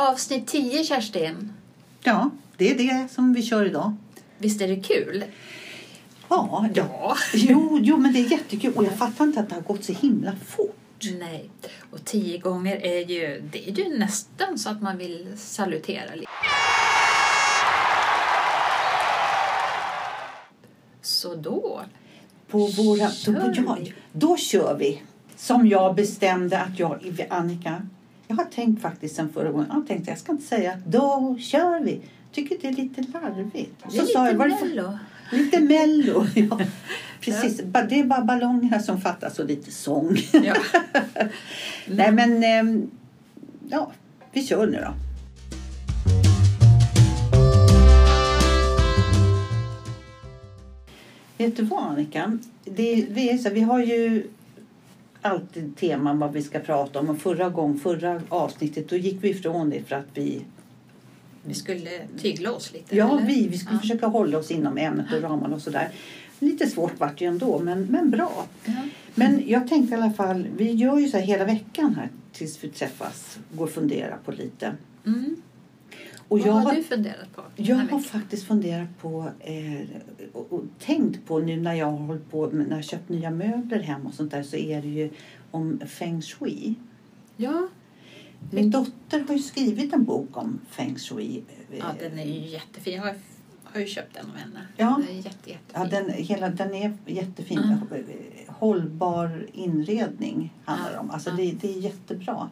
Avsnitt 10, Kerstin. Ja, det är det som vi kör idag. Visst är det kul? Ja, Ja. Jo, jo, men det är jättekul. Och jag fattar inte att det har gått så himla fort. Nej. Och tio gånger är ju, det är ju nästan så att man vill salutera lite. Så då. På våra, då, Kör ja, vi. då kör vi. Som jag bestämde att jag, Annika, jag har tänkt faktiskt sen förra gången, jag tänkte jag ska inte säga då kör vi. Tycker det är lite larvigt. Det är sa jag, lite "Var det för- mello. Lite mello, ja. Precis, Ba- det är bara ballongerna som fattas och lite sång. Ja. Nej men, ehm, ja, vi kör nu då. Vet du vad Annika? Det, vi, är så, vi har ju alltid teman vad vi ska prata om. Och förra gången, förra avsnittet, då gick vi ifrån det för att vi... Vi skulle tygla oss lite. Ja, eller? vi, vi skulle Ja. försöka hålla oss inom ämnet och ramarna och sådär. Lite svårt vart det ju ändå, men, men bra. Ja. Men jag tänkte i alla fall, vi gör ju så här hela veckan här tills vi träffas. Går och funderar på lite. Mm. Och Vad jag har du funderat på? jag har faktiskt funderat på eh, och, och tänkt på nu när jag har hållit på när jag köpt nya möbler hem och sånt där så är det ju om feng shui. Ja, Min dotter har ju skrivit en bok om feng shui. ja, den är ju jättefin. Jag har, har ju köpt den av henne. Ja. Den är jätte, jättefin. Ja, den, hela, den är jättefin. Mm. Hållbar inredning handlar det Ja, om. Alltså ja. det, det är jättebra.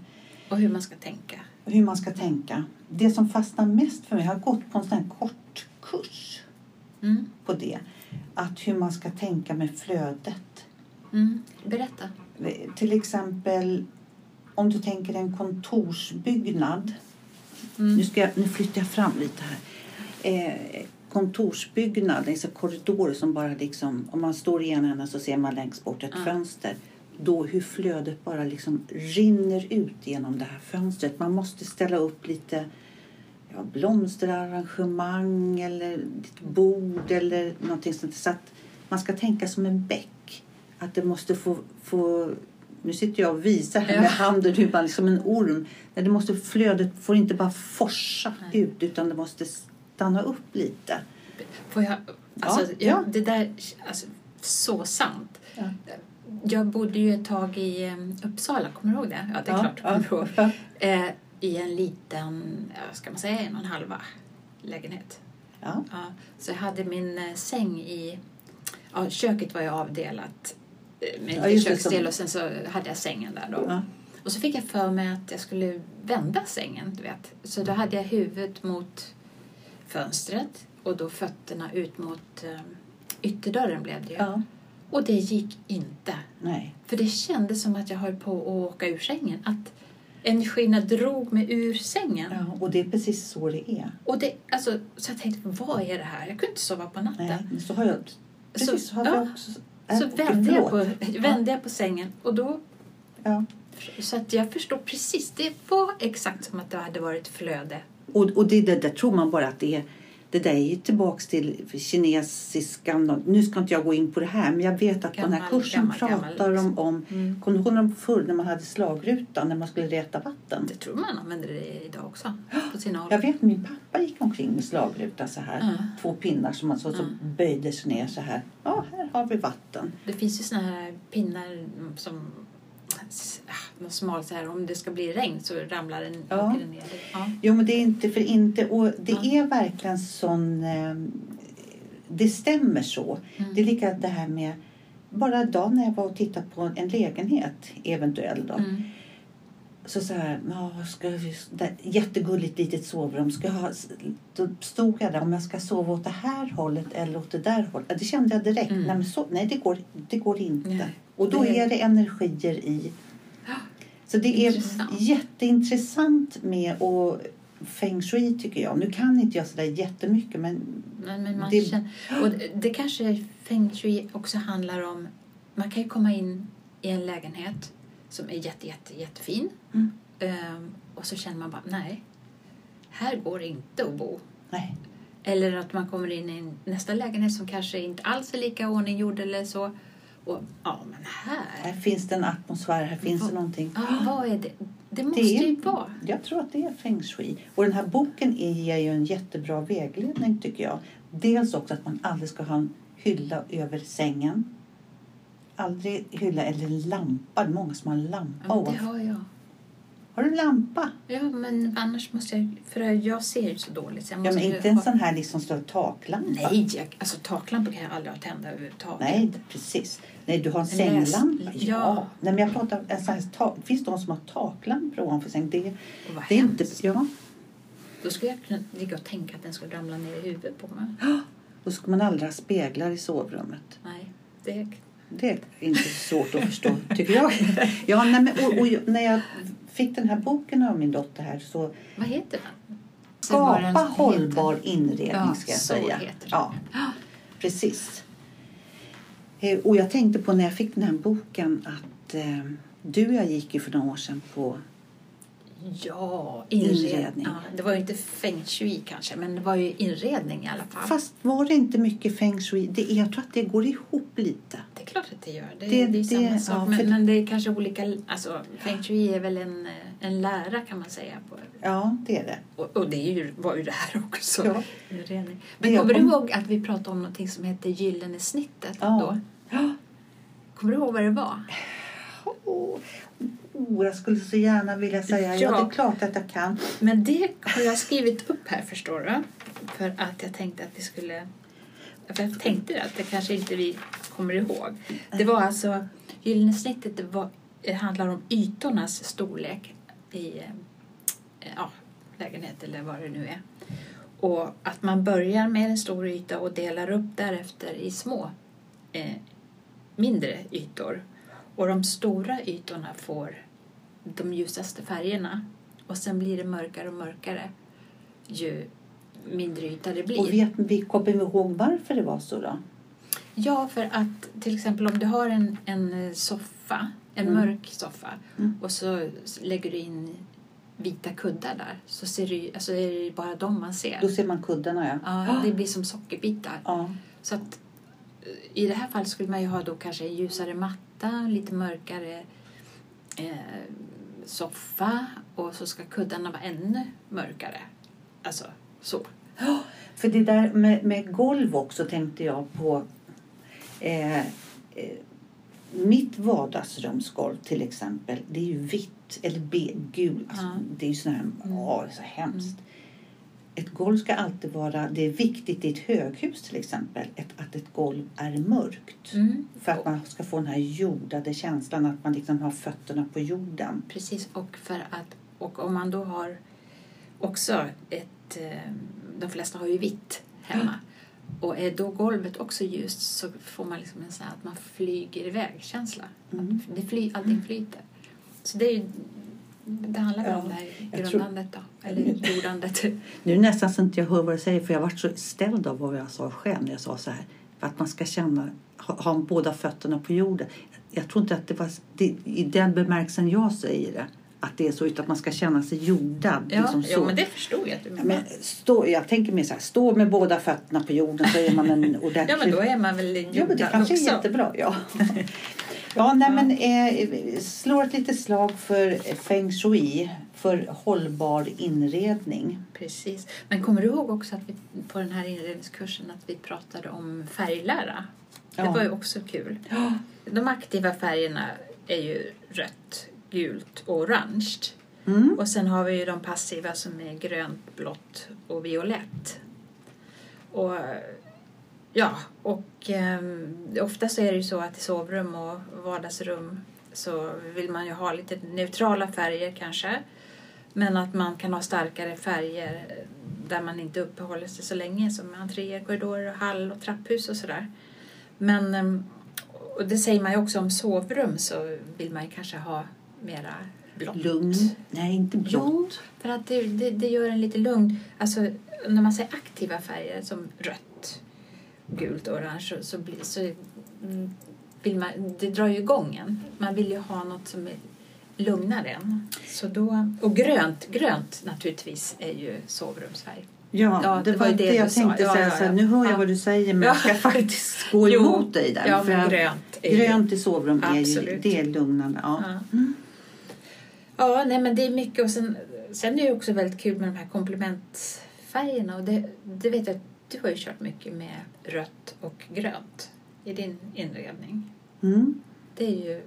Och hur man ska tänka. Hur man ska tänka. Det som fastnar mest för mig, jag har gått på en sån kort kurs Mm. på det. Att hur man ska tänka med flödet. Mm. Berätta. Till exempel om du tänker en kontorsbyggnad. Mm. Nu, ska jag, nu flyttar jag fram lite här. Eh, kontorsbyggnad, alltså korridorer som bara liksom, om man står i ena änden så ser man längst bort ett fönster. Då hur flödet bara liksom rinner ut genom det här fönstret. Man måste ställa upp lite ja, blomsterarrangemang eller ett bord eller någonting sånt. Så att man ska tänka som en bäck. Att det måste få, få nu sitter jag och visar här med handen hur man som en orm. Det måste, flödet får inte bara forsa Nej. ut utan det måste stanna upp lite. Får jag, alltså, Ja, ja. Det där, alltså, så sant. Ja. Jag bodde ju ett tag i eh, Uppsala, kommer du ihåg det? Ja, det är klart du ja, kommer ihåg. ja. Eh, I en liten, ja, ska man säga en och en halva lägenhet. Ja. Ja, så jag hade min eh, säng i, ja, köket var ju avdelat med Ja, lite köksdel och sen så hade jag sängen där då. Ja. Och så fick jag för mig att jag skulle vända sängen, du vet. Så då hade jag huvudet mot fönstret och då fötterna ut mot eh, ytterdörren blev det ju. Ja. Och det gick inte. Nej. För det kändes som att jag höll på att åka ur sängen. Att energierna drog mig ur sängen. Ja, och det är precis så det är. Och det, alltså, så jag tänkte, vad är det här? Jag kunde inte sova på natten. Nej, så har jag... Precis, så, har ja, jag också... äh, Så vände jag, på, vände jag på sängen och då Ja. så att jag förstod precis. Det var exakt som att det hade varit flöde. Och, och det, det där tror man bara att det är... Det där är ju tillbaks till kinesiskan. Nu ska inte jag gå in på det här, men jag vet att på den här Gammal, kursen gammal, gammal, pratar de liksom. om... Mm. Kommer du ihåg när- förr när man hade slagrutan när man skulle räta vatten? Det tror man använder det idag också. På sina håll. Jag vet min pappa gick omkring med slagruta så här. Ja. Två pinnar som man så, så Ja. böjde sig ner så här. Ja, här har vi vatten. Det finns ju såna här pinnar som något smalt så här. Om det ska bli regn så ramlar den, Ja. den ner. Ja. Jo, men det är inte för inte. Och det Ja. är verkligen sån... Eh, det stämmer så. Mm. Det är lika det här med... Bara idag när jag var och tittade på en lägenhet, eventuell då. Mm. Så så här, ja, ska vi, där, jättegulligt litet sovrum. Ska ha, då stod jag där om jag ska sova åt det här hållet eller åt det där hållet. Det kände jag direkt. Mm. Nej, så, nej det, går, det går inte. Nej. Och då är det energier i. Så det är Intressant. jätteintressant med och feng shui tycker jag. Nu kan inte jag sådär jättemycket men Men, men man Det- känner, och det kanske feng shui också handlar om. Man kan ju komma in i en lägenhet som är jätte, jätte, jättefin. Mm. Ehm, och så känner man bara, nej, här går det inte att bo. nej. Eller att man kommer in i nästa lägenhet som kanske inte alls är lika ordninggjord eller så. Och ja, men här. Här finns det en atmosfär, här finns Vad- det någonting. Ja, vad är det? Det måste Det är- ju vara. Jag tror att det är feng shui. Och den här boken är- ger ju en jättebra vägledning tycker jag. Dels också att man aldrig ska ha en hylla över sängen. Aldrig hylla eller en lampa. Det är många som har en lampa Ja, det har jag. Har du lampa? Ja, men annars måste jag... För jag ser ju så dåligt. Så Ja, men inte en ha- sån här liksom stor taklampa. Nej, jag, alltså taklampor kan jag aldrig ha tända överhuvudtaget. Nej, precis. Nej, du har en En läs- sänglampa. ja. Ja. Nej, men jag pratar en sån här tak. Det finns de som har taklampor ovanför sängen. Det, Och vad det är inte... Ja. Då skulle jag kunna ligga och tänka att den skulle ramla ner i huvudet på mig. Då ska man aldrig ha speglar i sovrummet. Nej, det... Det är inte svårt att förstå, tycker jag. Ja, nej, men, och, och, när jag fick den här boken av min dotter här så Vad heter den? Skapa hållbar inredning Ja, ska jag så säga. Ja, precis. Eh, Och jag tänkte på när jag fick den här boken att eh, du och jag gick ju för några år sedan på Ja, inredning. Inredning. Ja, det var ju inte feng shui kanske, men det var ju inredning i alla fall. Fast var det inte mycket feng shui? Det, jag tror att det går ihop lite. Det är klart att det gör. Det, Det- det, är samma det- sak. ja, men, för- men det är kanske olika... Alltså, feng shui är väl en, en lära kan man säga. På, Ja, det är det. och, och det är ju, var ju det här också. Ja. Inredning. Men kommer du kom- ihåg att vi pratade om någonting som heter gyllene snittet? Ja. Då? Ja. Kommer du ihåg vad det var? Oh, oh, jag skulle så gärna vilja säga ja. Ja. det är klart att jag kan. Men det har jag skrivit upp här förstår du. För att jag tänkte att vi skulle... Jag tänkte att det kanske inte vi kommer ihåg. Det var alltså... Gyllene snittet det var, det handlar om ytornas storlek i eh, ja, lägenhet eller vad det nu är. Och att man börjar med en stor yta och delar upp därefter i små eh, mindre ytor. Och de stora ytorna får de ljusaste färgerna. Och sen blir det mörkare och mörkare ju mindre yta det blir. Och vet vi, kommer vi ihåg varför det var så då? Ja, för att till exempel om du har en, en soffa, en Mm. mörk soffa Mm. och så lägger du in vita kuddar där så ser du, alltså är det bara dem man ser. Då ser man kuddarna ja. Ja, det blir som sockerbitar. ja. Så att eh, i det här fallet skulle man ju ha då kanske en ljusare matta, lite mörkare eh, soffa och så ska kuddarna vara ännu mörkare. Alltså så. För det där med, med golv också tänkte jag på. Eh, eh, mitt vardagsrumsgolv till exempel, det är ju vitt eller be, gul. Alltså, Ja. Det är ju sån här, Mm. åh, det är så hemskt. Ett golv ska alltid vara, det är viktigt i ett höghus till exempel, ett, att ett golv är mörkt. Mm. För att man ska få den här jordade känslan, att man liksom har fötterna på jorden. Precis, och, för att, och om man då har också ett... eh, De flesta har ju vitt hemma. Och är då golvet också ljust så får man liksom en sån här att man flyger iväg-känsla. Mm. Fly, allting flyter. Så det är ju... Det handlar väl Ja, om det här grundandet då, eller jordandet. Nu nästan så inte jag hör vad du säger för jag varit så ställd av vad jag sa själv när jag sa så här. Att man ska känna, ha, ha båda fötterna på jorden. Jag tror inte att det var det, i den bemärkelsen jag säger det. Att det är så utan att man ska känna sig jordad. Ja, liksom ja, så. men det förstod jag att du menade. men stå, jag tänker mer så här, stå med båda fötterna på jorden så är man en ordentlig... Ja, men då är man väl Ja, men det jordad kanske också. är jättebra. Ja, ja nej, men eh, slår ett litet slag för feng shui, för hållbar inredning. Precis. Men kommer du ihåg också att vi på den här inredningskursen att vi pratade om färglära? Det Ja. var ju också kul. Ja. De aktiva färgerna är ju rött, gult och orange. Mm. Och sen har vi ju de passiva som är grönt, blått och violett. Och ja, och eh, ofta så är det ju så att i sovrum och vardagsrum så vill man ju ha lite neutrala färger kanske. Men att man kan ha starkare färger där man inte uppehåller sig så länge som entréer, korridorer, hall och trapphus och sådär. Men, eh, och det säger man ju också om sovrum så vill man ju kanske ha mera blått. Lugn. Nej, inte blått. Jo, för att det, det, det gör en lite lugn. Alltså, när man säger aktiva färger som rött, gult och orange så, så, blir, så mm, vill man, det drar ju igång en. Man vill ju ha något som är lugnar en. Så då, och grönt, grönt naturligtvis är ju sovrumsfärg. Ja, Ja, det, var det, du jag sa. tänkte Ja, säga. ja, Så här, ja. nu hör jag Ja. vad du säger men Ja. jag ska faktiskt gå emot dig där. Ja, för grönt är grönt i sovrum är ju det är lugnande. Ja. Ja. Mm. Ja, nej men det är mycket och sen, sen är det också väldigt kul med de här komplementfärgerna och det, det vet jag du har ju kört mycket med rött och grönt i din inredning. Mm. Det är ju...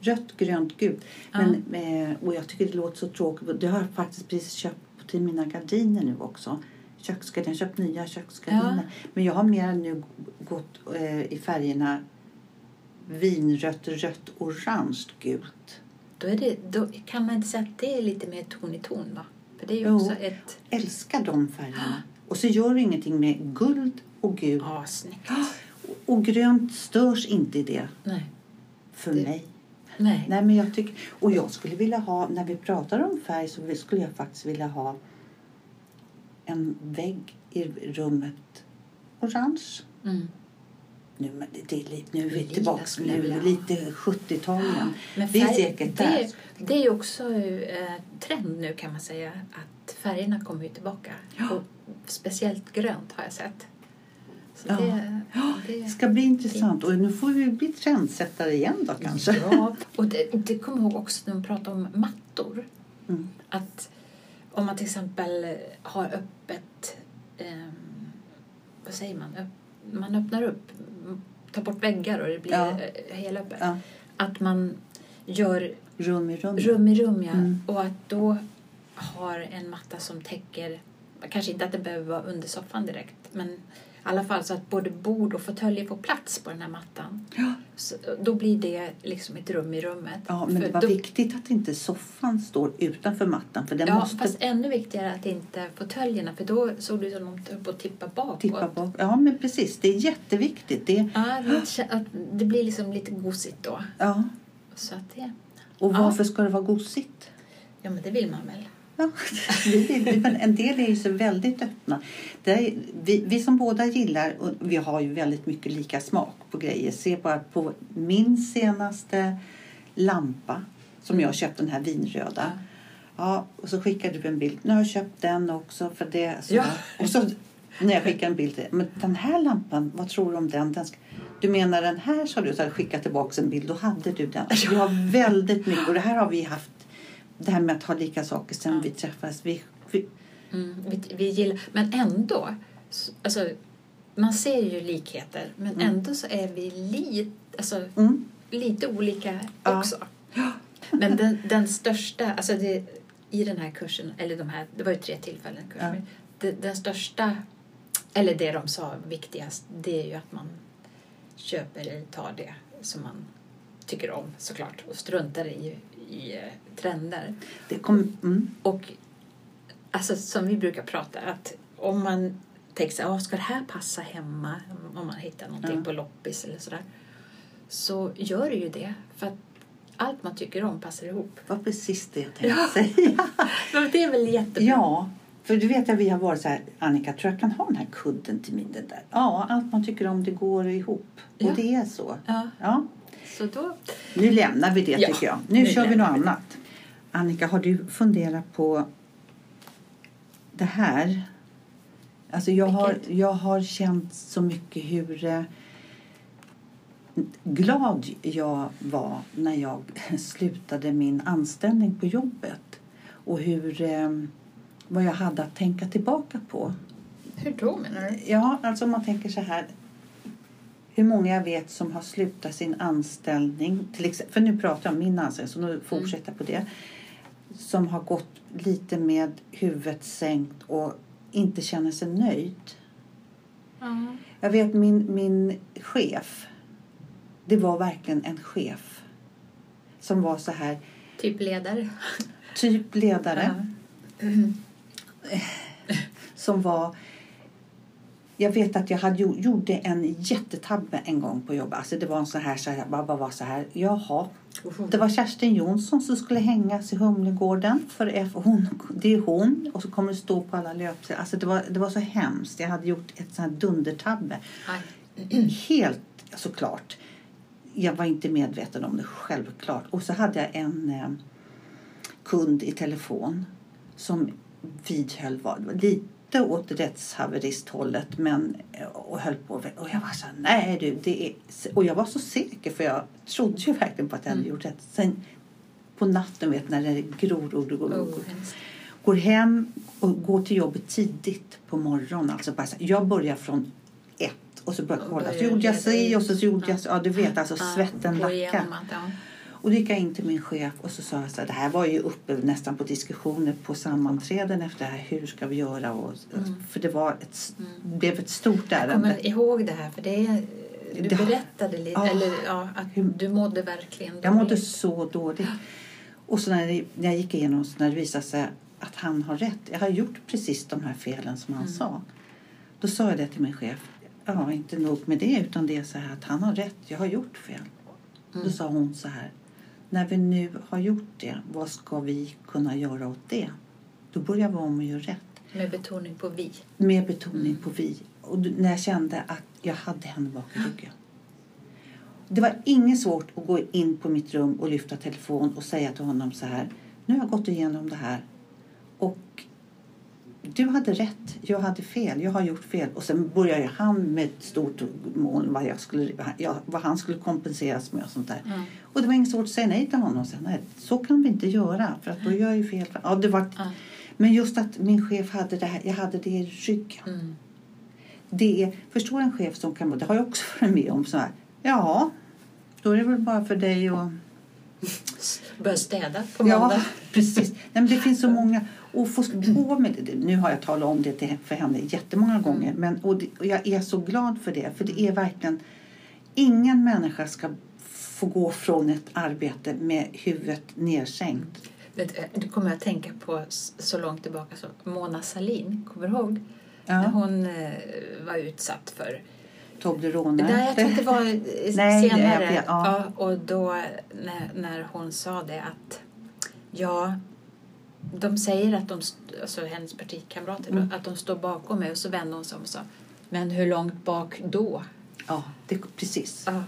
Rött, grönt, gult. Ja. Men, eh, och jag tycker det låter så tråkigt. Det har jag faktiskt precis köpt till mina gardiner nu också. Köksgardiner. Jag har köpt nya köksgardiner. Men jag har mer nu gått eh, i färgerna vinrött, rött, orange, gult. Då, är det, då kan man inte säga att det är lite mer ton i ton då? För det är ju Jo. också ett... Älskar de färgerna. Och så gör det ingenting med guld och gult. Ja, snyggt. Och grönt störs inte i det Nej. för Det- mig. Nej. Nej, men jag tycker, och jag skulle vilja ha, när vi pratar om färg så skulle jag faktiskt vilja ha en vägg i rummet orange. Mm. Nu, men det, det är nu är vi tillbaka nu, lite 70-tal igen. Men Vi är säkert där. det, det är också eh, trend nu kan man säga att färgerna kommer ju tillbaka. Ja. Och speciellt grönt har jag sett. Så Ja. det, Det det, ska bli intressant. Och nu får vi bli trendsättare igen då kanske. Ja, och det, det kommer jag ihåg också när de pratade om mattor. Mm. Att om man till exempel har öppet, ehm, vad säger man, man öppnar upp, tar bort väggar och det blir Ja. ja. helöppet. Ja, Att man gör rum i rum. rum i rum ja. Mm. och att då har en matta som täcker, kanske inte att det behöver vara under soffan direkt, men i alla fall så att både bord och fåtöljer får plats på den här mattan. Ja. Så, då blir det liksom ett rum i rummet. Ja, men det För var då, viktigt att inte soffan står utanför mattan. För den Ja, måste fast ännu viktigare att inte fåtöljerna, för då såg det ut som om de höll på att tippa bakåt. tippa bak. Ja, men precis. Det är jätteviktigt. Det, Ja, det, det blir liksom lite gosigt då. ja. Så att det, Och Ja. varför ska det vara gosigt? ja men det vill man väl. Ja, vi men en del är ju så väldigt öppna. Är, vi, vi som båda gillar, och vi har ju väldigt mycket lika smak på grejer. Se bara på min senaste lampa som jag köpte, den här vinröda. Ja, och så skickar du en bild. Nu har jag köpt den också för det. Så Ja. Och så när jag skickar en bild. Men den här lampan, vad tror du om den? den ska, du menar den här sa du, så hade skickat tillbaka en bild. Då hade du den. Vi har väldigt mycket och det här har vi haft. Det här med att ha lika saker sen Ja. vi träffades. Vi, vi, Mm, vi, vi gillar, men ändå, alltså, man ser ju likheter men Mm. ändå så är vi lite, alltså, mm, lite olika Ja. också. Men den, den största, alltså det, i den här kursen, eller de här, det var ju tre tillfällen kursen. Ja. Det, den största, eller det de sa viktigast, det är ju att man köper eller tar det som man tycker om såklart och struntar i, i eh, trender. det kom, mm, Och alltså, som vi brukar prata, att om man tänker så här, "Ah, ska det här passa hemma? Om man hittar någonting Ja. på loppis eller sådär. Så gör det ju det. För att allt man tycker om passar ihop. var precis det jag tänkte Ja. säga. Men det är väl jättebra? Ja, för du vet att vi har varit så här, Annika, tror jag kan ha den här kudden till min den där? Ja, allt man tycker om det går ihop. Ja. Och det är så. Ja, Ja, så då... nu lämnar vi det Ja, tycker jag. Nu, nu kör vi något vi annat. Annika, har du funderat på det här? Alltså jag har, jag har känt så mycket hur eh, glad jag var när jag slutade min anställning på jobbet. Och hur, eh, vad jag hade att tänka tillbaka på. Hur då menar du? Ja, alltså om man tänker så här. Hur många jag vet som har slutat sin anställning. Till exempel, för nu pratar jag om min anställning, så nu fortsätter jag på det. Som har gått lite med huvudet sänkt och inte känner sig nöjd. Ja. Jag vet min, min chef. Det var verkligen en chef. Som var så här, Typ ledare? typ ledare. Mm. som var... Jag vet att jag hade, gjo- gjorde en jättetabbe en gång på jobbet. Alltså det var en så här, så här, bara, var så här, jaha. Det var Kerstin Jonsson som skulle hängas i Humlegården. För hon, det är hon. Och så kommer det stå på alla löpsedlar. Alltså det var, det var så hemskt. Jag hade gjort ett sånt här dundertabbe. Aj. Helt såklart. Jag var inte medveten om det självklart. Och så hade jag en eh, kund i telefon som vidhöll var lite åt rättshaveristhållet men eh, och höll på och jag var så här, nej du det är och jag var så säker för jag trodde ju verkligen på att jag hade Mm. gjort rätt. Sen på natten vet när det gror och gror. Oh, hemskt. Går hem och går till jobbet tidigt på morgonen. Alltså bara jag börjar från ett och så börjar jag kolla. Så gjorde jag si och så gjorde jag så. Ja, du vet alltså svetten lackar. Och då gick jag in till min chef och så sa jag så här, det här var ju uppe nästan på diskussioner på sammanträden efter det här, hur ska vi göra? Och, För det var ett, det blev ett stort Jag ärende. kommer ihåg det här, för det är, du berättade lite, Ja. eller ja, att Hur- du mådde verkligen Jag mådde dåligt. så dåligt. Och så när, det, när jag gick igenom så när det visade sig att han har rätt. Jag har gjort precis de här felen som han sa. Då sa jag det till min chef. Ja, inte nog med det utan det är så här att han har rätt. Jag har gjort fel. Då sa hon så här. När vi nu har gjort det, vad ska vi kunna göra åt det? Då börjar vi om och gör rätt. Med betoning på vi. Med betoning på vi. Och när jag kände att jag hade henne bak i ryggen. Det var inget svårt att gå in på mitt rum och lyfta telefon och säga till honom så här. Nu har jag gått igenom det här. Och du hade rätt, jag hade fel, jag har gjort fel. Och sen började han med ett stort mål vad, jag skulle, vad han skulle kompenseras med och sånt där. Mm. Och det var inget svårt att säga nej till honom. Säga, nej, så kan vi inte göra för att då gör jag ju fel. Ja, det var, Ja. Men just att min chef hade det här, jag hade det i ryggen. Mm. Det är, förstår en chef som kan det har jag också varit med om så här. Ja, då är det väl bara för dig och... Börja städa på måndag. Ja, precis. Nej, men det finns så många. Och få gå med det. Nu har jag talat om det till, för henne jättemånga gånger. Men, och, det, och jag är så glad för det. För det är verkligen... Ingen människa ska få gå från ett arbete med huvudet nedsänkt. Du, kommer att tänka på så långt tillbaka som Mona Salin. Kommer du ihåg? När Ja. hon eh, var utsatt för... Toblerone. Nej, jag tror det var eh, Nej, senare. ja. ja, och då när, när hon sa det att ja, de säger att de, alltså hennes partikamrater, Mm. att de står bakom mig och så vände hon sig om och sa men hur långt bak då? Ja, det, precis. Ja,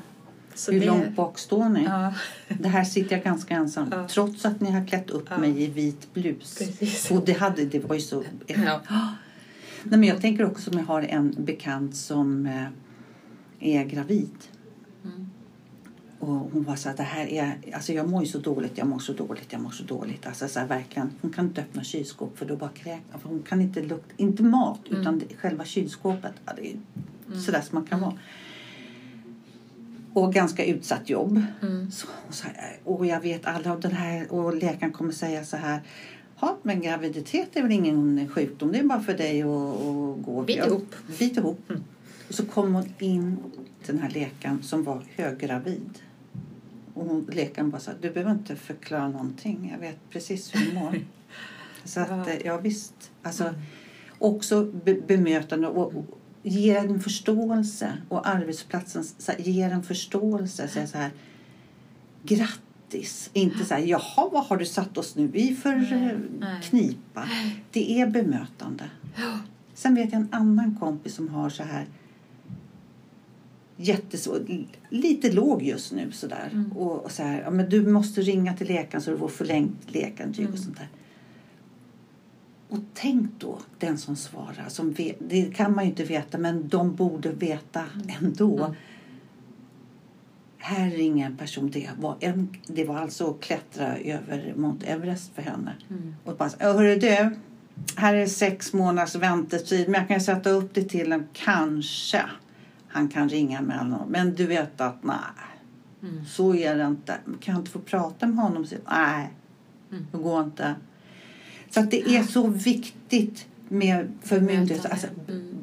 så Hur det- långt bak står ni? Ja, Det här sitter jag ganska ensam. Ja. Trots att ni har klätt upp mig i vit blus. Precis. Och det, hade, det var ju så... Ja. Nej, men jag tänker också som jag har en bekant som eh, är gravid. Mm. Och hon var så här, det här är, alltså jag mår ju så dåligt, jag mår så dåligt, jag mår så dåligt. Alltså så här, verkligen, hon kan inte öppna kylskåp för då bara kräkna. För hon kan inte lukta, inte mat Mm. utan själva kylskåpet. Ja, det är sådär som man kan vara. Och ganska utsatt jobb. Mm. Så, och, så här, och jag vet alla och den här och läkaren kommer säga så här. Ja, men graviditet är väl ingen sjukdom. Det är bara för dig att, gå. Bit ihop. Bit ihop. Och så kom hon in den här läkaren som var höggravid. Och hon, läkaren bara sa, du behöver inte förklara någonting. Jag vet precis hur du mår. så att, ja visst. Alltså, också be, bemötande och, och ger en förståelse. Och arbetsplatsen så ger en förståelse. Säger så här, grattis. Inte så här, jaha vad har du satt oss nu i för nej. knipa. Det är bemötande. Sen vet jag en annan kompis som har så här jättesvår, lite låg just nu sådär. Mm. Och, och så här, ja, men du måste ringa till läkaren så du får förlängt läkarintyg Mm. och sånt där. Och tänk då den som svarar, som vet, det kan man ju inte veta men de borde veta ändå. Mm. Här ringer en person, det var, en, det var alltså att klättra över Mount Everest för henne. Mm. Och bara, "Ja, hörru du, här är sex månaders väntetid men jag kan sätta upp det till en kanske. Han kan ringa mellan men du vet att nej, Mm. så är det inte. Kan jag inte få prata med honom? Så, nej, Mm. det går inte. Så att det är så viktigt med för myndigheter. Alltså, Mm.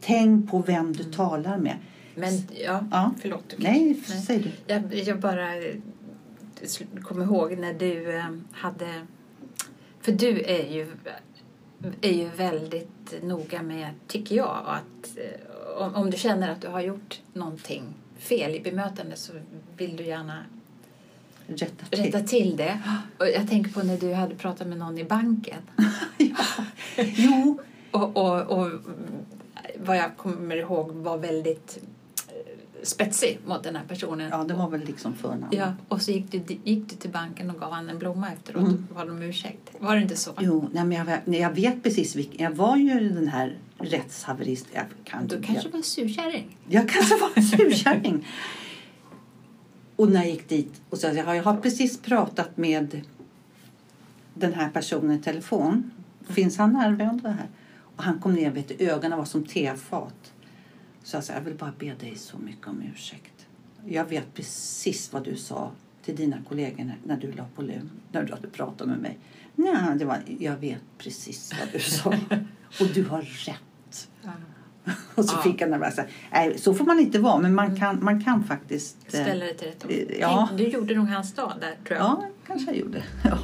tänk på vem du talar med. Men ja, Ja. förlåt. du Nej, Nej. säg du. Jag, jag bara eh, kommer ihåg när du eh, hade... För du är ju, är ju väldigt noga med, tycker jag, att eh, om, om du känner att du har gjort någonting fel i bemötande så vill du gärna Rätta till. rätta till det. Och jag tänker på när du hade pratat med någon i banken. Jo, Och, och, och vad jag kommer ihåg var väldigt spetsig mot den här personen. ja, det var väl liksom förnamn. Ja, och så gick du, gick du till banken och gav han en blomma efteråt Mm. och bad om ursäkt. Var det inte så? Jo, nej, men jag, vet- nej, jag vet precis vilken. Jag var ju den här rättshaverist. Jag, kan, Du kanske var surkärring? jag, jag kanske var en surkärring. Och när jag gick dit och sa jag har precis pratat med den här personen i telefon. Finns han närvarande här? Och han kom ner, vet du, ögonen var som tefat. Så jag sa, jag vill bara be dig så mycket om ursäkt. Jag vet precis vad du sa till dina kollegor när, du la på lur, när du hade pratat med mig. Nej, det var, jag vet precis vad du sa. Och du har rätt. Och så Ja. fick jag nervösa. Nej, så får man inte vara, men man kan, man kan faktiskt... eh, Ställa det till rätta. eh, ja. Du gjorde nog hans dag där, tror jag. Ja, kanske jag gjorde. Ja.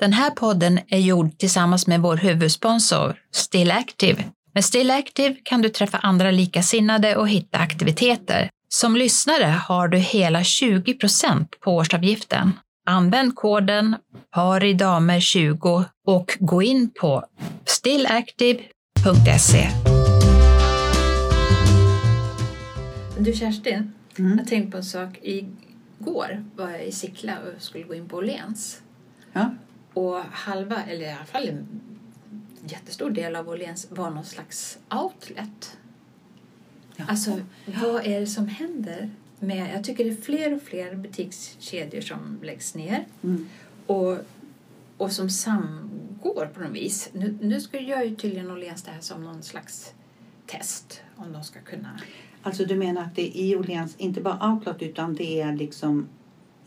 Den här podden är gjord tillsammans med vår huvudsponsor Still Active. Med Still Active kan du träffa andra likasinnade och hitta aktiviteter. Som lyssnare har du hela 20% på årsavgiften. Använd koden PARIDAMER20 och gå in på stillactive.se. Du Kerstin, Mm. jag tänkte på en sak. Igår var jag i Sickla och skulle gå in på Åhléns. Ja. Och halva, eller i alla fall en jättestor del av Åhléns var någon slags outlet. Ja. Alltså, vad är det som händer? Med, jag tycker det är fler och fler butikskedjor som läggs ner Mm. och, och som samgår på något vis. Nu, nu ska jag ju tydligen Åhléns det här som någon slags test om de ska kunna... Alltså du menar att det är i Åhléns, inte bara outlet utan det är liksom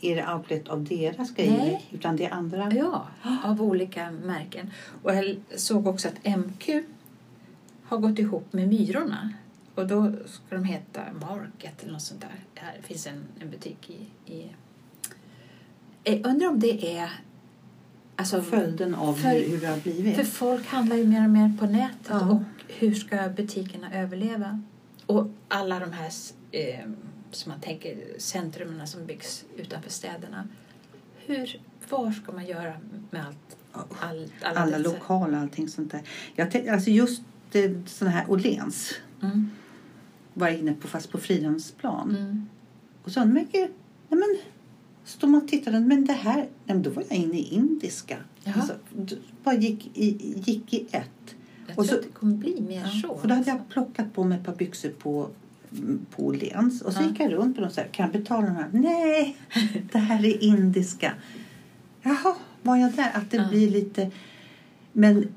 är det outlet av deras grejer Nej. utan det är andra? Ja, av olika märken. Och jag såg också att MQ har gått ihop med Myrorna. Och då ska de heta Market eller något sånt där. Här finns en, en butik i... i jag undrar om det är... Alltså, Följden av För- hur, det har blivit? för folk handlar ju mer och mer på nätet. Ja. Och hur ska butikerna överleva? Och alla de här eh, som man tänker centrumen som byggs utanför städerna. Hur, var ska man göra med allt? All, alla alla lokaler och allting sånt där. Jag tänkte, alltså just det, sån här Åhléns Mm. var jag inne på fast på Fridhemsplan. Mm. Och så men nej men står man och tittar, men det här, nej men då var jag inne i indiska. Jaha. Alltså, bara gick i, gick i ett. Jag Och tror så- att det kommer bli mer så. För då hade alltså. jag plockat på mig ett par byxor på, på Åhléns. Och så gick jag runt och sa, kan jag betala de här? Nej, det här är indiska. Jaha, var jag där? Att det blir lite... Men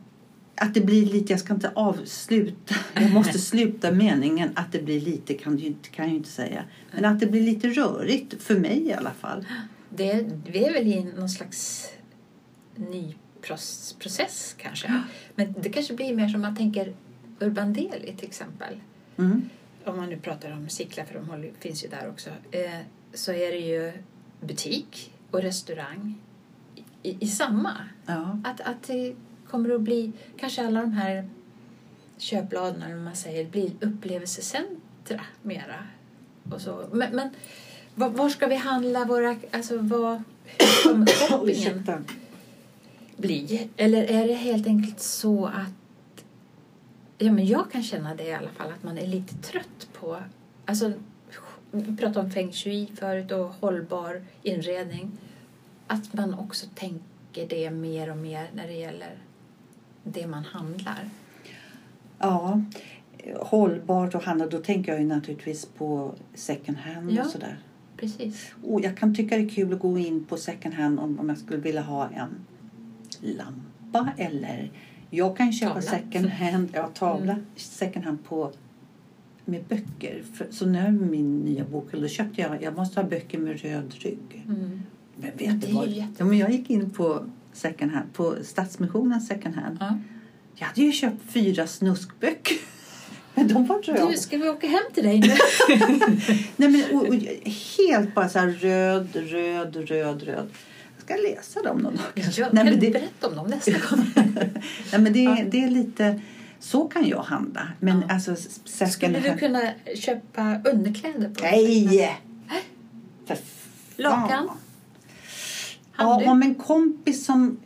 att det blir lite, jag ska inte avsluta, jag måste sluta meningen att det blir lite kan, inte- kan jag ju inte säga. Men att det blir lite rörigt, för mig i alla fall. det, vi är väl i någon slags ny process kanske. Men det kanske blir mer som man tänker Urban Deli till exempel. Mm. Om man nu pratar om Sickla, för de håller, finns ju där också. Eh, så är det ju butik och restaurang i, i samma. Ja. Att, att det kommer att bli, kanske alla de här köpbladen eller man säger, blir upplevelsecentra mera. Och så. Men, men var, var ska vi handla våra, alltså vad, hur kommer shoppingen bli? Eller är det helt enkelt så att, ja men jag kan känna det i alla fall, att man är lite trött på, alltså vi pratade om feng shui förut och hållbar inredning. Att man också tänker det mer och mer när det gäller det man handlar. Ja, hållbart och handla, då tänker jag ju naturligtvis på second hand Ja. och sådär. Precis. Och jag kan tycka det är kul att gå in på second hand om, om jag skulle vilja ha en lampa eller jag kan köpa Tavla. second hand, ja, tavla, Mm. second hand på med böcker. För, så nu min nya bokhylla då köpte jag, jag måste ha böcker med röd rygg. Mm. Men vet du vad? Ja, men jag gick in på second hand, på Stadsmissionens second hand. Ja. Jag hade ju köpt fyra snuskböcker. Men de var röda. Du, ska vi åka hem till dig nu? Nej, men, och, och, helt bara så här röd, röd, röd, röd. Ska läsa dem någon dag. Jag Nej, men det, berätta om dem nästa gång. nej, men det, Ja. det är lite... Så kan jag handla. Men Ja. alltså... second Skulle du kunna köpa underkläder på Nej! För. Lakan? Ja, om en kompis som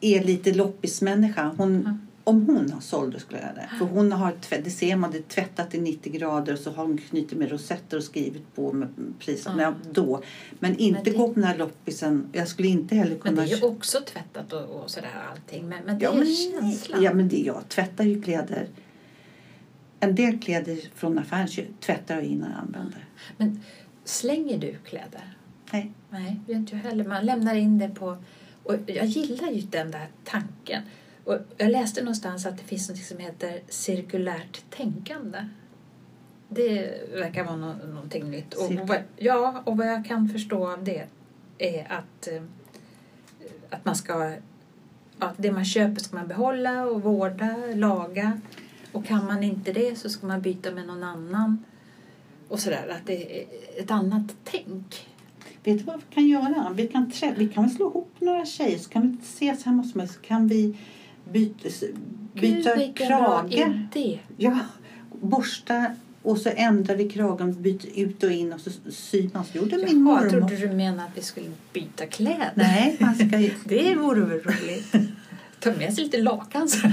är lite loppismänniska. Hon, Ja. Om hon har såld då skulle jag göra det. För hon har tvätt, det ser man, det är tvättat i 90 grader och så har hon knutit med rosetter och skrivit på med priset. Ja. Då. Men inte Men det- gå på den här loppisen. Jag skulle inte heller Men kunna... det är ju också tvättat och, och sådär allting. Men, men det ja, är men, känslan. ja, men det, jag tvättar ju kläder En del kläder från affären tvättar jag innan jag använder. Men slänger du kläder? Nej. Nej, det gör inte jag heller. Man lämnar in det på... Och jag gillar ju den där tanken. Och jag läste någonstans att det finns något som heter cirkulärt tänkande. Det verkar vara nå någonting nytt. Och, och vad, ja, och vad jag kan förstå av det är att, eh, att man ska... Att det man köper ska man behålla och vårda, laga. Och kan man inte det så ska man byta med någon annan. Och sådär, att det är ett annat tänk. Vet du vad vi kan göra? Vi kan, trä- vi kan slå ihop några tjejer så kan vi ses hemma hos mig så kan vi byta, byta Gud, bra krage. idé. Ja, borsta och så ändrar vi kragen, byter ut och in och så syr man. Så gjorde min mormor. trodde du menade att vi skulle byta kläder? Nej, man ska ju... Det vore väl roligt. Ta med sig lite lakan så.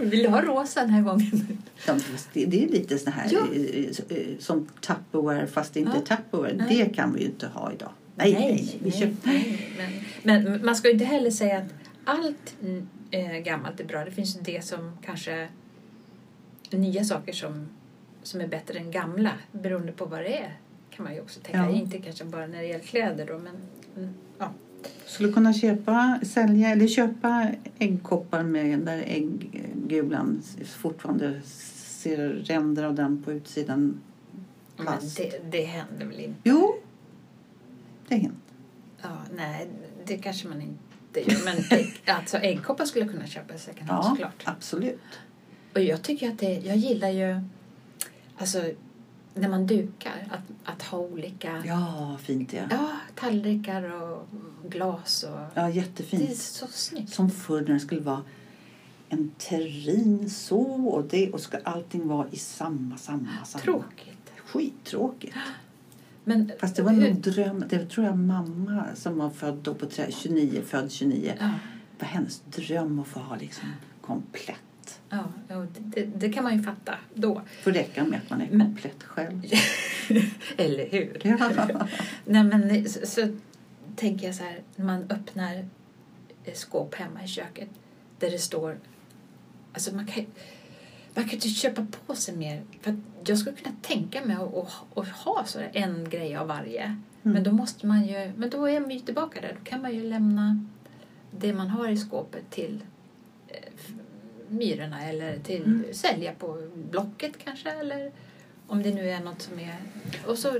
Vill du ha rosa den här gången? Ja, det, det är lite sån här Ja. eh, eh, som Tupperware fast inte Ja. Tupperware. Nej. Det kan vi ju inte ha idag. Nej, nej, nej. Vi nej. Men, men man ska ju inte heller säga att allt eh, gammalt är bra. Det finns ju det som kanske nya saker som, som är bättre än gamla beroende på vad det är kan man ju också tänka. Ja. Inte kanske bara när det gäller kläder då men ja. Skulle kunna köpa, sälja eller köpa äggkoppar med där äggulan fortfarande ser ränder av den på utsidan. Men Plast. det, det händer väl inte? Jo, det hänt. Ja, nej, det kanske man inte gör. Men ägg, alltså äggkoppar skulle jag kunna köpa i second hand Ja, såklart. absolut. Och jag tycker att det, jag gillar ju, alltså när man dukar, att, att ha olika Ja, fint ja. ja, tallrikar och glas och Ja, det är jättefint. så snyggt. Som förr när det skulle vara en terrin så och det och ska allting vara i samma, samma, samma. Tråkigt. Skittråkigt. Men Fast det var hur- nog dröm. Det tror jag mamma som var född då på tre- 29, född 29. Ja, var hennes dröm att få ha liksom komplett. ja, ja det, det, det kan man ju fatta då. Får räcka med att man är Men- komplett själv. Eller hur? Ja. Nej, men så, så tänker jag så här, när man öppnar eh, skåp hemma i köket där det står... Alltså man kan, man kan inte köpa på sig mer. För att jag skulle kunna tänka mig att, att, att ha så en grej av varje. Men då måste man ju... Men då är man ju tillbaka där. Då kan man ju lämna det man har i skåpet till eh, myrorna eller till Mm. sälja på Blocket kanske. Eller om det nu är något som är... Och så,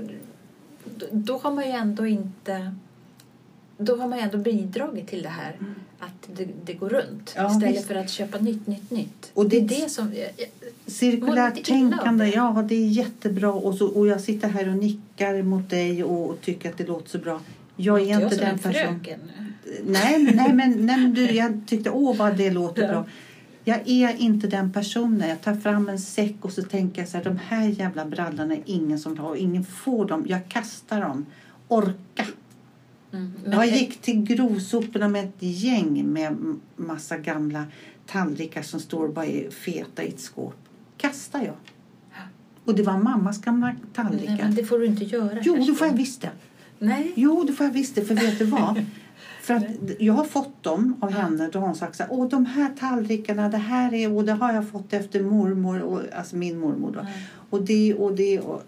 då, då har man ju ändå inte... Då har man ändå bidragit till det här att det, det går runt Ja, istället visst. för att köpa nytt, nytt, nytt. Och det är det- det som... jag- jag- Cirkulärt tänkande, det. ja det är jättebra. Och, så, och jag sitter här och nickar mot dig och, och tycker att det låter så bra. Jag är inte som den en personen. Nej, nej, men, nej, men du, jag tyckte åh vad det låter Ja. bra. Jag är inte den personen. Jag tar fram en säck och så tänker jag så här, de här jävla brallorna är ingen som har, ingen får dem. Jag kastar dem. Orka. Mm. Jag gick till grovsoporna med ett gäng med massa gamla tallrikar som står bara i feta i ett skåp. Kastar jag. Och det var mammas gamla Nej, tallrikar. men det får du inte göra. Jo, det får jag visst det. Nej. Jo, det får jag visst det. För vet du vad? För att jag har fått dem av henne. Då har hon sagt så här, åh de här tallrikarna, det här är, och det har jag fått efter mormor, och, alltså min mormor då. Mm. Och det och det och...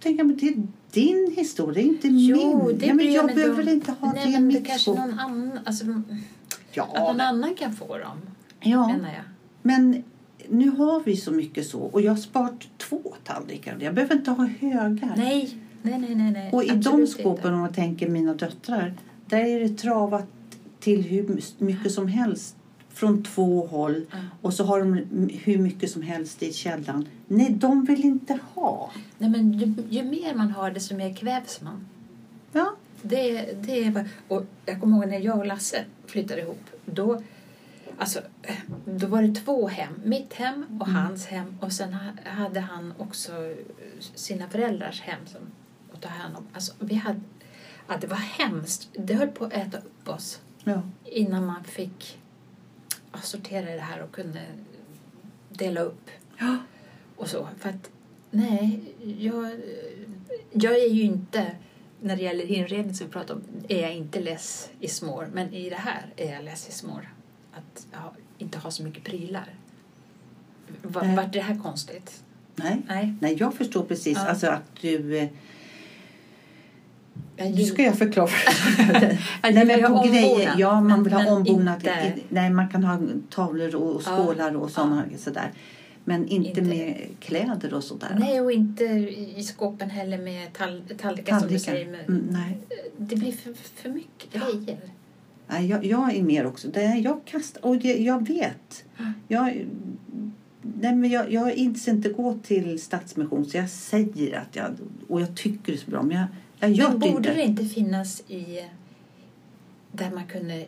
Tänk men det är din historia, inte Jo, min. det ja, men jag jag behöver om. inte ha Nej, i men kanske någon annan... Alltså, att Ja, någon men, annan kan få dem, ja, menar jag. men nu har vi så mycket så. Och jag har sparat två tallrikar. Jag behöver inte ha högar. Nej, nej, nej, nej. nej. Och i de Absolut skåpen, inte. om man tänker mina döttrar, där är det travat till hur mycket som helst från två håll. Ja. Och så har de hur mycket som helst i källaren. Nej, de vill inte ha. Nej, men ju, ju mer man har, desto mer kvävs man. Ja, Det, det är och jag kommer ihåg när jag och Lasse flyttade ihop. Då, alltså, då var det två hem. Mitt hem och Mm. hans hem. Och sen ha- hade han också sina föräldrars hem som att ta hand om. Alltså, vi hade, ja, det var hemskt. Det höll på att äta upp oss ja. innan man fick sortera det här och kunde dela upp. ja. och så. För att, nej, jag, jag är ju inte, när det gäller inredning som vi pratar om, är jag inte less i smår. Men i det här är jag less i smår. Att ja, inte ha så mycket prylar. Vart det här konstigt? Nej. Nej. Nej, jag förstår precis. Ja. Alltså att du... Nu ska jag förklara. Nej, men på grejer. Ja, man men- vill ha ombonat. Nej, man kan ha tavlor och Ja. skålar och sådana sådär. Men inte, Inte- med kläder och sådär. Nej, och inte i skåpen heller med tall, tallrikar som du Tallrikar. säger. Med, Mm, nej. Det blir för, för mycket grejer. Nej, jag, jag är mer också. Det, jag kastar, och det, jag vet. Jag, nej, men jag, jag inser inte gå till Stadsmission så jag säger att jag... Och jag tycker det är så bra men jag, Men borde inte. det inte finnas i där man kunde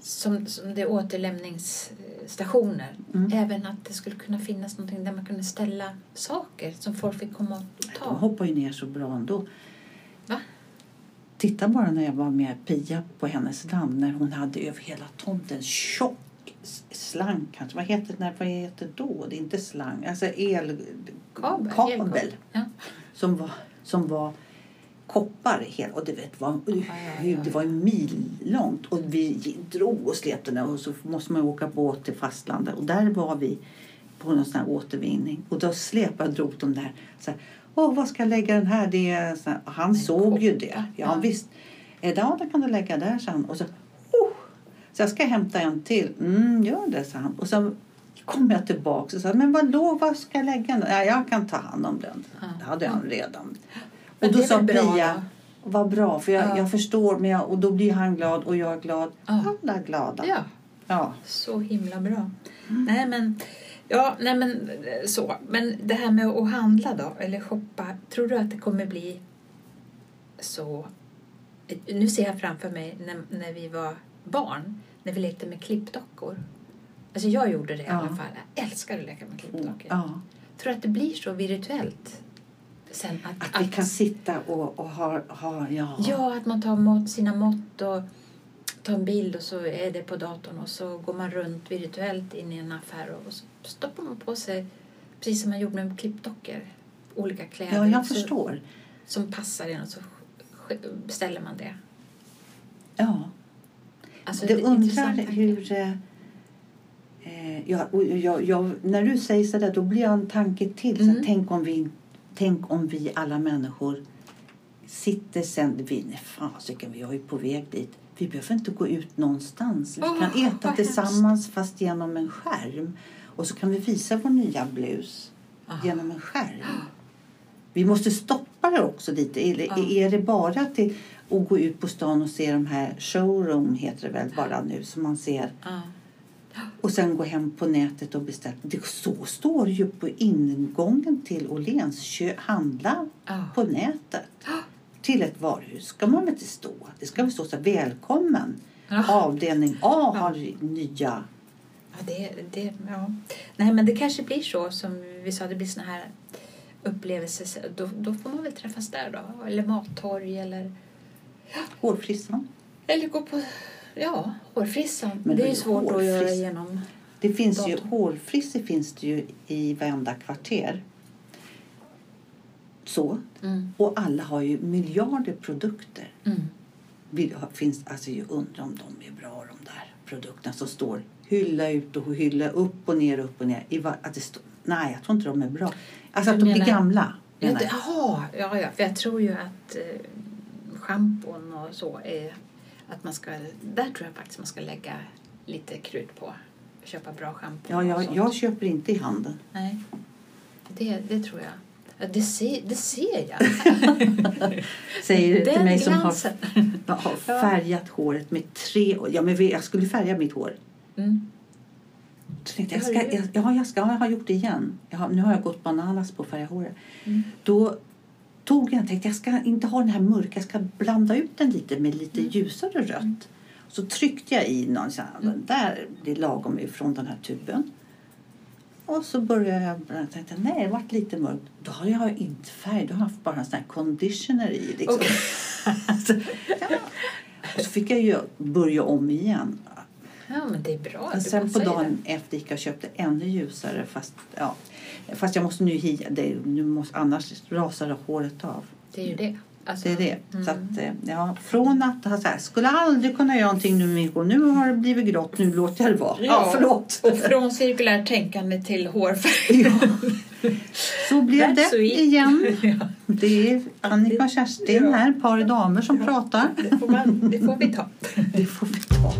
som, som det är återlämningsstationer Mm. även att det skulle kunna finnas någonting där man kunde ställa saker som folk fick komma och De ta. hoppar ju ner så bra ändå. Va? Titta bara när jag var med Pia på hennes land när hon hade över hela tomten tjock slang kanske. Vad heter det? Vad heter då? Det är inte slang. Alltså el... Kabel, kabel elkabel. Ja. som var, som var koppar hela, och det vet, var, det var en mil långt och vi drog och släpte den och så måste man åka båt till fastlandet och där var vi på någon sån här återvinning och då släpade och drog de där så här, Åh, vad ska jag lägga den här? Det är här. Han En såg ju koppar, det. Ja, ja. visst. Eh, Ja, det kan du lägga där, sa han. Och så, oh, så jag ska hämta en till. Mm, gör det, sa han. Och så kom jag tillbaka och sa, men vadå, vad ska jag lägga den? Ja, jag kan ta hand om den. Ja. Det hade han redan. Men och då sa Pia, vad bra, för jag, Ja. jag förstår, men jag, och då blir han glad och jag är glad. Ja. Alla glada. ja, Ja. så himla bra. Nej, men, ja, nej, men så. Men det här med att handla då, eller shoppa. Tror du att det kommer bli så... Nu ser jag framför mig när, när vi var barn, när vi lekte med klippdockor. Alltså jag gjorde det i Ja. alla fall. Jag älskar att leka med klippdockor. ja. Tror du att det blir så virtuellt? Sen att, Att vi kan sitta och, och ha, ha ja. Ja, att man tar mått, sina mått och tar en bild och så är det på datorn och så går man runt virtuellt in i en affär och så stoppar man på sig precis som man gjorde med klippdockor. Olika kläder ja, jag så, förstår. som passar en och så beställer man det. Ja. Alltså, det är undrar hur... Eh, ja, jag, jag, när du säger så där, då blir jag en tanke till. Så Mm. här, tänk, om vi, tänk om vi alla människor sitter sen... Vi, nej, fasiken, vi är ju på väg dit. Vi behöver inte gå ut någonstans. Vi Åh, kan äta tillsammans fast genom en skärm. Och så kan vi visa vår nya blus Aha. genom en skärm. Vi måste stoppa det också lite. Eller Ja. är det bara till att gå ut på stan och se de här showroom heter det väl bara nu som man ser Ja. Och sen gå hem på nätet och beställa. Det, så står ju på ingången till Åhléns. Handla Ja. på nätet. Till ett varuhus ska man väl inte stå. Det ska väl stå så här, välkommen. Ja. Avdelning A har nya. Ja, det, det, ja. Nej, men det kanske blir så som vi sa, det blir såna här upplevelser. Då, då får man väl träffas där då. Eller mattorg eller, Hårfrissan. eller gå på ja, hårfrissan. Men det är är svårt att göra hårfriss. genom. Det finns ju, Datorn. hårfrissor finns det ju i varenda kvarter. Så. Mm. Och alla har ju miljarder produkter. Mm. Finns, alltså jag undrar om de är bra de där produkterna som står hylla ut och hylla upp och ner upp och ner. I var, att det står, nej, jag tror inte de är bra. Alltså att de blir menar- gamla. Det, jag. jaha, ja, ja, för jag tror ju att eh, schampon och så är att man ska, där tror jag faktiskt man ska lägga lite krut på. Köpa bra schampo. Ja, jag, jag köper inte i handeln. Nej, det, det tror jag. Ja, det, ser, det ser jag. Säger det till mig som har, har färgat håret med tre år. Ja, men jag skulle färga mitt hår. Mm. Så tänkte jag, ska, du jag, ja, jag ska, jag har gjort det igen. Har, nu har jag gått bananas på att färga håret. Mm. Då tog jag tänkte jag ska inte ha den här mörka, jag ska blanda ut den lite med lite Mm. ljusare rött. Så tryckte jag i någon sån här, Mm. där blir lagom ifrån den här tuben. Och så började jag, jag tänkte nej det vart lite mörkt. Då har jag inte färg, då har jag haft bara en sån här conditioner i. Liksom. Okej. alltså, ja. Och så fick jag ju börja om igen. Ja, men det är bra. Du sen på dagen efter gick jag och köpte ännu ljusare. Fast, ja, fast jag måste nu hia det. Nu måste, annars rasar håret av. Det är ju det. Alltså, Det är det. mm. Så att, eh, ja, från att ha så här, skulle aldrig kunna göra någonting nu Mikko, nu har det blivit grått, nu låter jag det vara. Ja, Ja. förlåt. Och från cirkulärt tänkande till hårfärg. Ja. Så blev That's det sweet. igen. ja, Det är Annika och Kerstin Ja. här, par damer som pratar. det, får man, det får vi ta. Det får vi ta.